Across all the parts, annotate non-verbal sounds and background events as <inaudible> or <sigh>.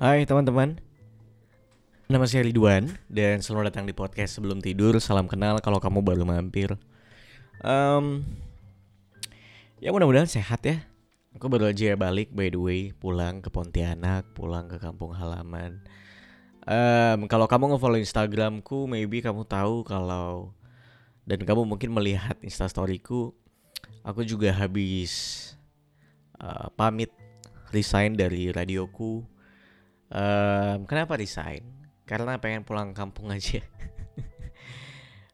Hai teman-teman. Nama saya Ridwan Dan selamat datang di podcast sebelum tidur Salam kenal kalau kamu baru mampir. Um, Ya mudah-mudahan sehat ya. Aku baru aja balik by the way Pulang ke Pontianak Pulang ke kampung halaman. Um, Kalau kamu nge-follow Instagramku Maybe kamu tahu kalau Dan kamu mungkin melihat instastoryku Aku juga habis uh, pamit resign dari radioku um, Kenapa resign? Karena pengen pulang kampung <laughs> aja.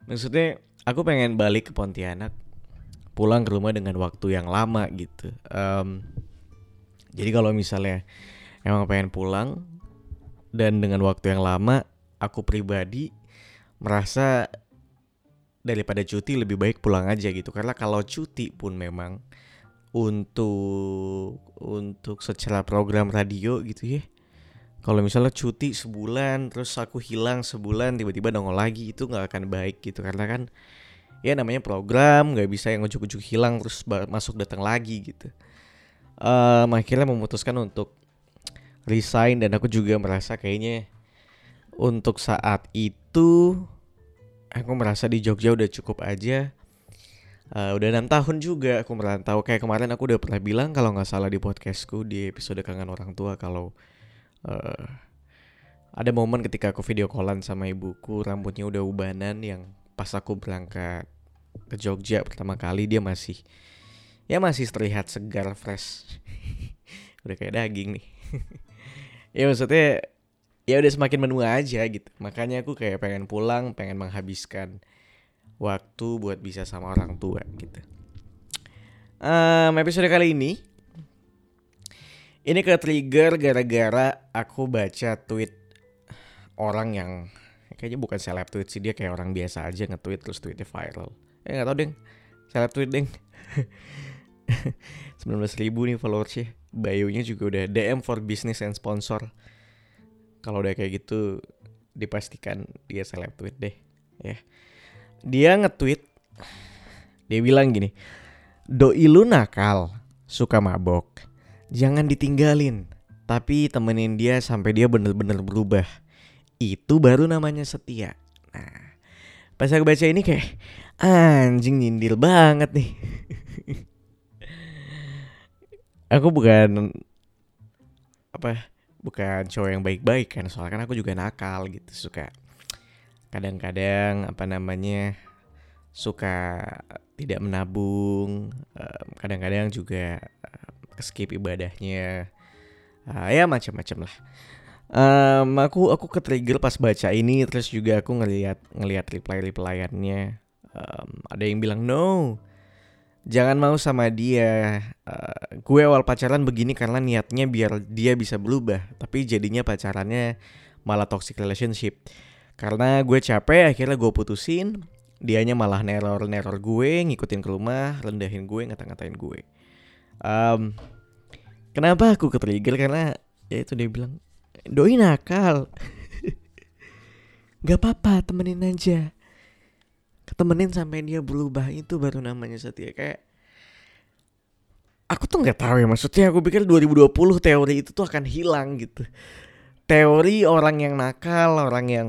Maksudnya aku pengen balik ke Pontianak Pulang ke rumah dengan waktu yang lama gitu. Um, Jadi kalau misalnya emang pengen pulang Dan dengan waktu yang lama Aku pribadi merasa daripada cuti lebih baik pulang aja gitu. Karena kalau cuti pun memang untuk untuk secara program radio gitu ya kalau misalnya cuti sebulan terus aku hilang sebulan tiba-tiba nongol lagi itu nggak akan baik gitu. Karena kan ya namanya program nggak bisa yang ujuk-ujuk hilang terus masuk datang lagi gitu. Um, akhirnya memutuskan untuk resign dan aku juga merasa kayaknya untuk saat itu aku merasa di Jogja udah cukup aja. Uh, udah enam tahun juga aku merantau. Kayak kemarin aku udah pernah bilang kalau nggak salah di podcastku di episode kangen orang tua kalau uh, ada momen ketika aku video callan sama ibuku rambutnya udah ubanan yang pas aku berangkat ke Jogja pertama kali dia masih ya masih terlihat segar fresh. <laughs> Udah kayak daging nih. <laughs> Ya maksudnya ya udah semakin menua aja gitu. Makanya aku kayak pengen pulang pengen menghabiskan waktu buat bisa sama orang tua gitu. Um, episode kali ini ini ke trigger gara-gara aku baca tweet orang yang kayaknya bukan seleb tweet sih dia kayak orang biasa aja nge-tweet terus tweetnya viral. Eh nggak tau deng, seleb tweet deng. 19 <laughs> ribu nih followersnya Bayunya juga udah DM for business and sponsor. Kalau udah kayak gitu Dipastikan dia seleb tweet deh ya. Dia nge-tweet Dia bilang gini Doi lu nakal Suka mabok Jangan ditinggalin, tapi temenin dia sampai dia bener-bener berubah. Itu baru namanya setia. Nah, pas aku baca ini kayak anjing nyindir banget nih. <laughs> aku bukan apa bukan cowok yang baik-baik kan soalnya kan aku juga nakal gitu suka kadang-kadang apa namanya suka tidak menabung kadang-kadang juga skip ibadahnya. Uh, ya macam-macam lah. Um, aku aku ke trigger pas baca ini terus juga aku ngelihat ngelihat reply replyannya um, ada yang bilang no jangan mau sama dia. Uh, gue awal pacaran begini karena niatnya biar dia bisa berubah tapi jadinya pacarannya malah toxic relationship. Karena gue capek akhirnya gue putusin. Dianya malah neror neror gue ngikutin ke rumah rendahin gue ngata-ngatain gue um, kenapa aku ke trigger karena ya itu dia bilang doi nakal nggak <laughs> apa-apa temenin aja. Ketemenin sampai dia berubah itu baru namanya setia. Kayak aku tuh nggak tahu ya maksudnya aku pikir 2020 teori itu tuh akan hilang gitu. Teori orang yang nakal orang yang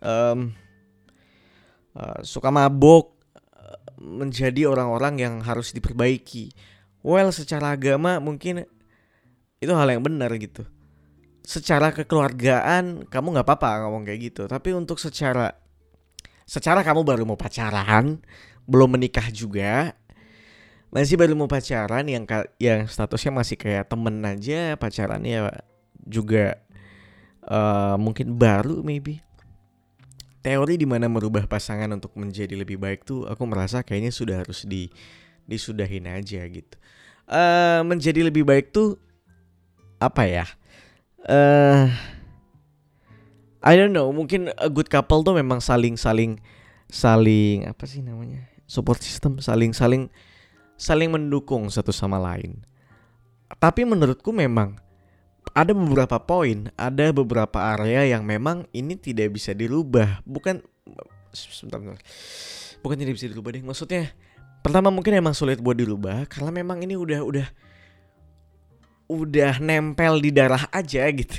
um, uh, suka mabok menjadi orang-orang yang harus diperbaiki well secara agama mungkin itu hal yang benar gitu. Secara kekeluargaan kamu nggak apa-apa ngomong kayak gitu. Tapi untuk secara secara kamu baru mau pacaran belum menikah juga masih baru mau pacaran yang yang statusnya masih kayak temen aja pacarannya juga uh, mungkin baru maybe. Teori di mana merubah pasangan untuk menjadi lebih baik tuh aku merasa kayaknya sudah harus di disudahin aja gitu uh, menjadi lebih baik tuh apa ya? uh, I don't know, mungkin a good couple tuh memang saling saling apa sih namanya? support system, saling saling saling mendukung satu sama lain. Tapi menurutku memang ada beberapa poin, ada beberapa area yang memang ini tidak bisa dirubah. Bukan sebentar, sebentar. Bukan tidak bisa dirubah deh. Maksudnya pertama mungkin emang sulit buat dirubah karena memang ini udah udah udah nempel di darah aja gitu.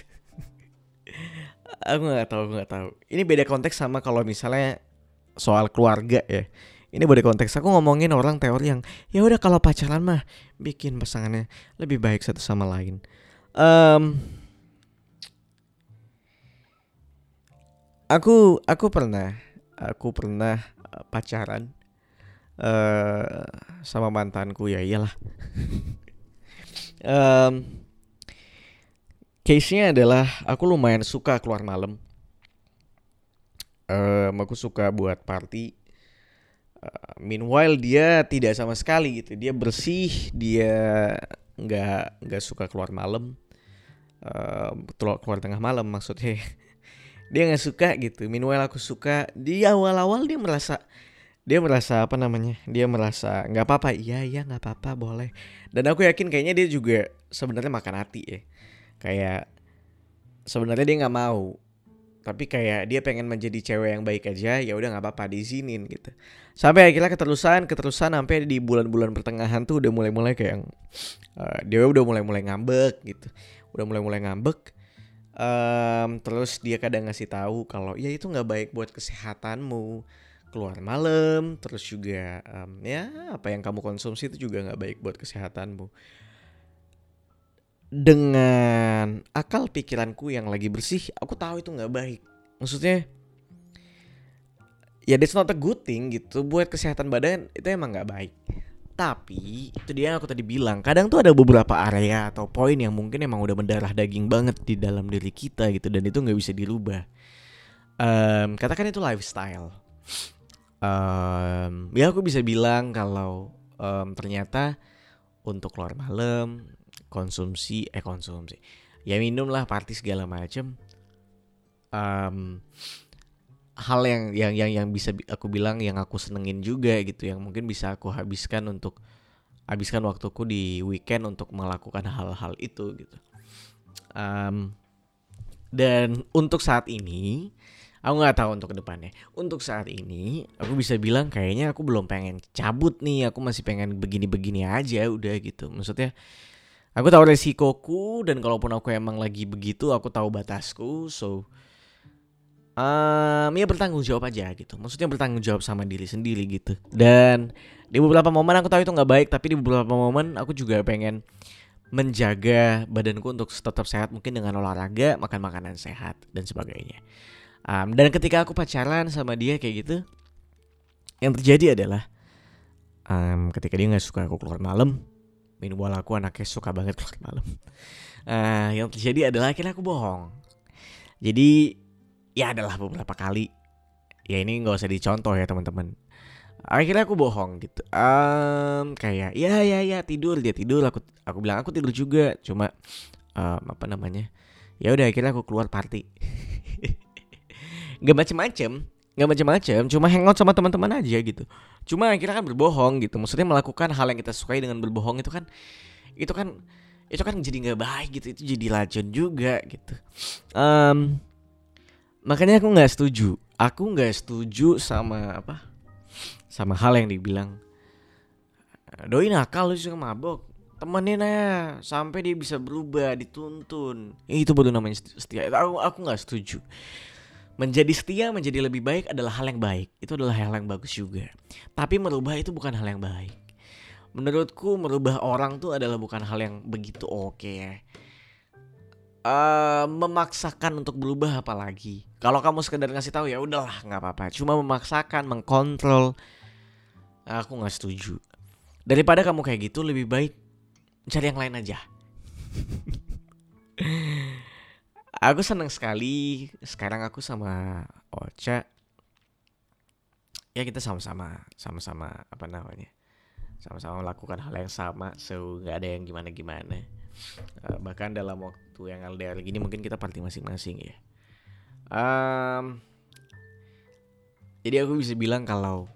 <laughs> Aku nggak tahu nggak tahu. Ini beda konteks sama kalau misalnya soal keluarga ya. Ini beda konteks. Aku ngomongin orang teori yang ya udah kalau pacaran mah bikin pasangannya lebih baik satu sama lain. Um, aku aku pernah aku pernah uh, pacaran uh, sama mantanku ya iyalah. <laughs> Um, case-nya adalah aku lumayan suka keluar malam. Um, aku suka buat party. Uh, meanwhile dia tidak sama sekali gitu. Dia bersih dia nggak nggak suka keluar malam. Uh, keluar tengah malam maksudnya. <laughs> Dia nggak suka gitu. Meanwhile aku suka. Di awal-awal dia merasa dia merasa apa namanya dia merasa nggak apa-apa. Iya iya nggak apa-apa boleh. Dan aku yakin kayaknya dia juga sebenarnya makan hati ya. Kayak sebenarnya dia nggak mau. Tapi kayak dia pengen menjadi cewek yang baik aja ya udah nggak apa-apa diizinin gitu. Sampai akhirnya keterusan keterusan sampai di bulan-bulan pertengahan tuh udah mulai-mulai kayak uh, dia udah mulai-mulai ngambek gitu. Udah mulai-mulai ngambek um, terus dia kadang ngasih tahu kalau ya itu nggak baik buat kesehatanmu keluar malam terus juga um, ya apa yang kamu konsumsi itu juga nggak baik buat kesehatanmu. Dengan akal pikiranku yang lagi bersih aku tahu itu nggak baik. Maksudnya ya that's not a good thing gitu. Buat kesehatan badan itu emang nggak baik. Tapi itu dia yang aku tadi bilang. Kadang tuh ada beberapa area atau poin yang mungkin emang udah mendarah daging banget di dalam diri kita gitu dan itu nggak bisa dirubah. Um, katakan itu lifestyle um, ya aku bisa bilang kalau um, ternyata untuk keluar malam konsumsi eh konsumsi ya minum lah party segala macem. Um, hal yang yang yang yang bisa aku bilang yang aku senengin juga gitu yang mungkin bisa aku habiskan untuk habiskan waktuku di weekend untuk melakukan hal-hal itu gitu. Um, dan untuk saat ini aku nggak tahu untuk ke depannya. Untuk saat ini aku bisa bilang kayaknya aku belum pengen cabut nih. Aku masih pengen begini-begini aja udah gitu. Maksudnya aku tahu resikoku dan kalaupun aku emang lagi begitu aku tahu batasku so um, ya bertanggung jawab aja gitu. Maksudnya bertanggung jawab sama diri sendiri gitu. Dan di beberapa momen aku tahu itu nggak baik tapi di beberapa momen aku juga pengen menjaga badanku untuk tetap sehat mungkin dengan olahraga makan makanan sehat dan sebagainya um, dan ketika aku pacaran sama dia kayak gitu yang terjadi adalah um, ketika dia nggak suka aku keluar malam minimal aku anaknya suka banget keluar malam. Uh, <laughs> yang terjadi adalah akhirnya aku bohong. Jadi ya adalah beberapa kali. Ya ini nggak usah dicontoh ya teman-teman. Akhirnya aku bohong gitu. Um, kayak ya ya ya tidur dia tidur. Aku aku bilang aku tidur juga. Cuma um, apa namanya ya udah akhirnya aku keluar party <laughs> nggak macem-macem nggak macem-macem cuma hangout sama teman-teman aja gitu. Cuma akhirnya kan berbohong gitu maksudnya melakukan hal yang kita sukai dengan berbohong itu kan itu kan itu kan jadi nggak baik gitu itu jadi racun juga gitu. Um, makanya aku nggak setuju aku nggak setuju sama apa sama hal yang dibilang. Doi nakal lu suka mabok temenin aja sampai dia bisa berubah dituntun. Itu baru namanya setia aku aku nggak setuju menjadi setia menjadi lebih baik adalah hal yang baik. Itu adalah hal yang bagus juga. Tapi merubah itu bukan hal yang baik. Menurutku merubah orang tuh adalah bukan hal yang begitu oke. Okay uh, memaksakan untuk berubah apalagi. Kalau kamu sekedar ngasih tahu ya udahlah nggak apa-apa. Cuma memaksakan mengkontrol aku nggak setuju. Daripada kamu kayak gitu lebih baik cari yang lain aja <laughs> aku senang sekali. Sekarang aku sama Ocha. Ya kita sama-sama sama-sama apa namanya sama-sama melakukan hal yang sama. So nggak ada yang gimana-gimana. Uh, bahkan dalam waktu yang LDR gini mungkin kita party masing-masing ya. Um, jadi aku bisa bilang kalau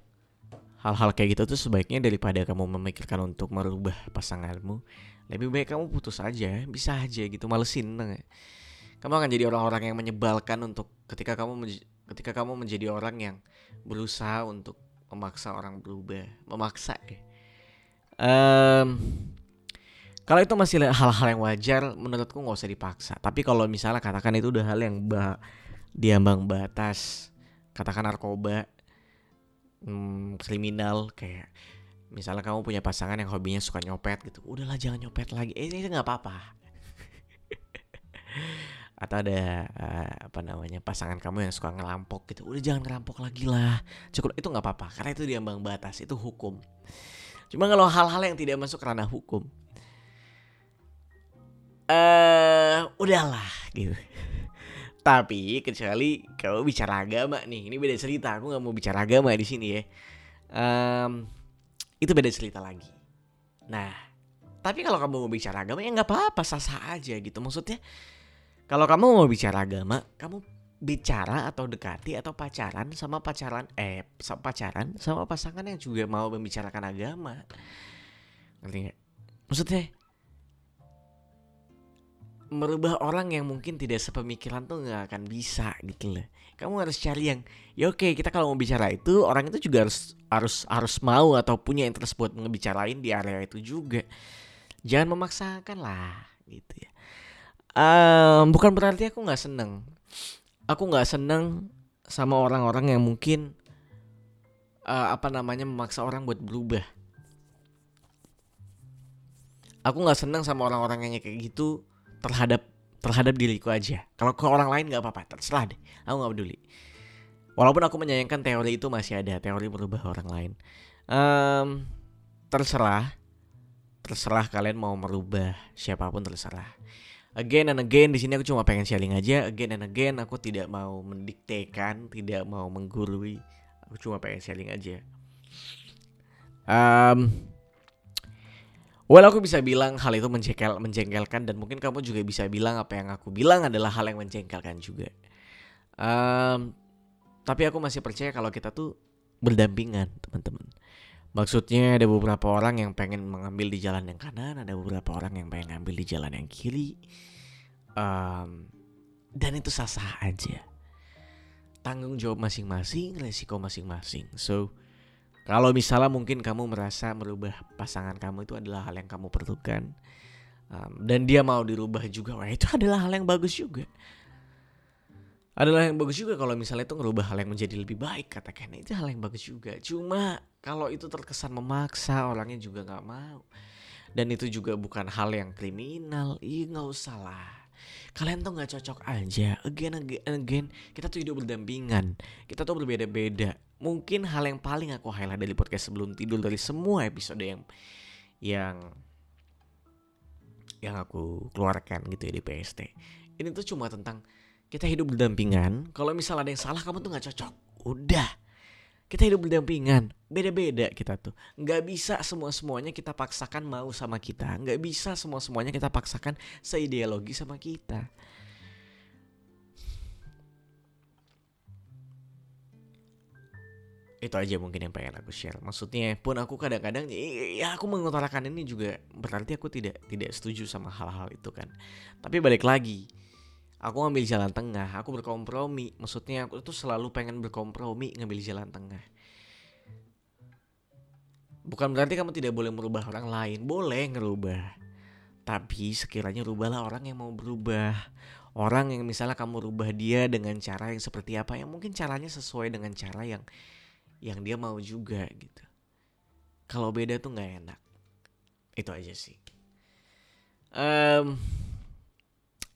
hal-hal kayak gitu tuh sebaiknya daripada kamu memikirkan untuk merubah pasanganmu lebih baik kamu putus aja bisa aja gitu malesin kamu akan jadi orang-orang yang menyebalkan untuk ketika kamu ketika kamu menjadi orang yang berusaha untuk memaksa orang berubah memaksa ya um, kalau itu masih hal-hal yang wajar, menurutku nggak usah dipaksa. Tapi kalau misalnya katakan itu udah hal yang bah diambang batas katakan narkoba hmm, kriminal kayak misalnya kamu punya pasangan yang hobinya suka nyopet gitu udahlah jangan nyopet lagi. Eh itu nggak apa-apa <laughs> atau ada uh, apa namanya pasangan kamu yang suka ngerampok gitu udah jangan ngerampok lagi lah cukup itu nggak apa-apa karena itu diambang batas itu hukum cuma kalau hal-hal yang tidak masuk ranah hukum eh uh, udahlah gitu <laughs> tapi kecuali kalau bicara agama nih, ini beda cerita. Aku nggak mau bicara agama di sini ya. Um, itu beda cerita lagi. Nah, tapi kalau kamu mau bicara agama ya nggak apa-apa, sah-sah aja gitu. Maksudnya, kalau kamu mau bicara agama, kamu bicara atau dekati atau pacaran sama pacaran eh sama pacaran sama pasangan yang juga mau membicarakan agama. Ngerti gak? Maksudnya merubah orang yang mungkin tidak sepemikiran tuh nggak akan bisa gitu loh. Kamu harus cari yang ya oke kita kalau mau bicara itu orang itu juga harus harus harus mau atau punya interest buat ngebicarain di area itu juga. Jangan memaksakan lah gitu ya. Um, bukan berarti aku nggak seneng. Aku nggak seneng sama orang-orang yang mungkin uh, apa namanya memaksa orang buat berubah. Aku nggak seneng sama orang-orang yang kayak gitu terhadap terhadap diriku aja. Kalau ke orang lain nggak apa-apa, terserah deh. Aku nggak peduli. Walaupun aku menyayangkan teori itu masih ada, teori merubah orang lain. Um, terserah, terserah kalian mau merubah siapa pun terserah. Again and again di sini aku cuma pengen sharing aja. Again and again aku tidak mau mendiktekan, tidak mau menggurui. Aku cuma pengen sharing aja. Um, Well aku bisa bilang hal itu menjengkel, menjengkelkan dan mungkin kamu juga bisa bilang apa yang aku bilang adalah hal yang menjengkelkan juga. Um, tapi aku masih percaya kalau kita tuh berdampingan teman-teman. Maksudnya ada beberapa orang yang pengen mengambil di jalan yang kanan, ada beberapa orang yang pengen ngambil di jalan yang kiri. Um, dan itu sah-sah aja. Tanggung jawab masing-masing, resiko masing-masing. So, kalau misalnya mungkin kamu merasa merubah pasangan kamu itu adalah hal yang kamu perlukan um, dan dia mau dirubah juga, wah itu adalah hal yang bagus juga. Adalah yang bagus juga kalau misalnya itu ngerubah hal yang menjadi lebih baik katakan itu hal yang bagus juga. Cuma kalau itu terkesan memaksa orangnya juga nggak mau. Dan itu juga bukan hal yang kriminal, iya nggak usah lah. Kalian tuh nggak cocok aja. Again again again kita tuh hidup berdampingan. Kita tuh berbeda-beda. Mungkin hal yang paling aku highlight dari podcast sebelum tidur dari semua episode yang yang yang aku keluarkan gitu ya di PST ini tuh cuma tentang kita hidup berdampingan. Kalau misalnya ada yang salah kamu tuh nggak cocok. Udah kita hidup berdampingan beda-beda kita tuh. Nggak bisa semua semuanya kita paksakan mau sama kita. Nggak bisa semua semuanya kita paksakan seideologi sama kita. Itu aja mungkin yang pengen aku share. Maksudnya pun aku kadang-kadang ya aku mengutarakan ini juga berarti aku tidak tidak setuju sama hal-hal itu kan. Tapi balik lagi aku ngambil jalan tengah aku berkompromi. Maksudnya aku tuh selalu pengen berkompromi ngambil jalan tengah. Bukan berarti kamu tidak boleh merubah orang lain boleh ngerubah. Tapi sekiranya rubahlah orang yang mau berubah. Orang yang misalnya kamu rubah dia dengan cara yang seperti apa yang mungkin caranya sesuai dengan cara yang yang dia mau juga gitu. Kalau beda tuh nggak enak. Itu aja sih. Um,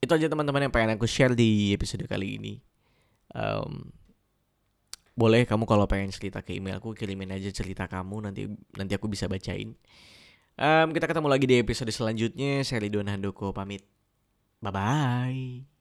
itu aja teman-teman yang pengen aku share di episode kali ini. Um, boleh kamu kalau pengen cerita ke email aku kirimin aja cerita kamu nanti nanti aku bisa bacain. Um, kita ketemu lagi di episode selanjutnya. Saya Ridwan Handoko pamit. Bye bye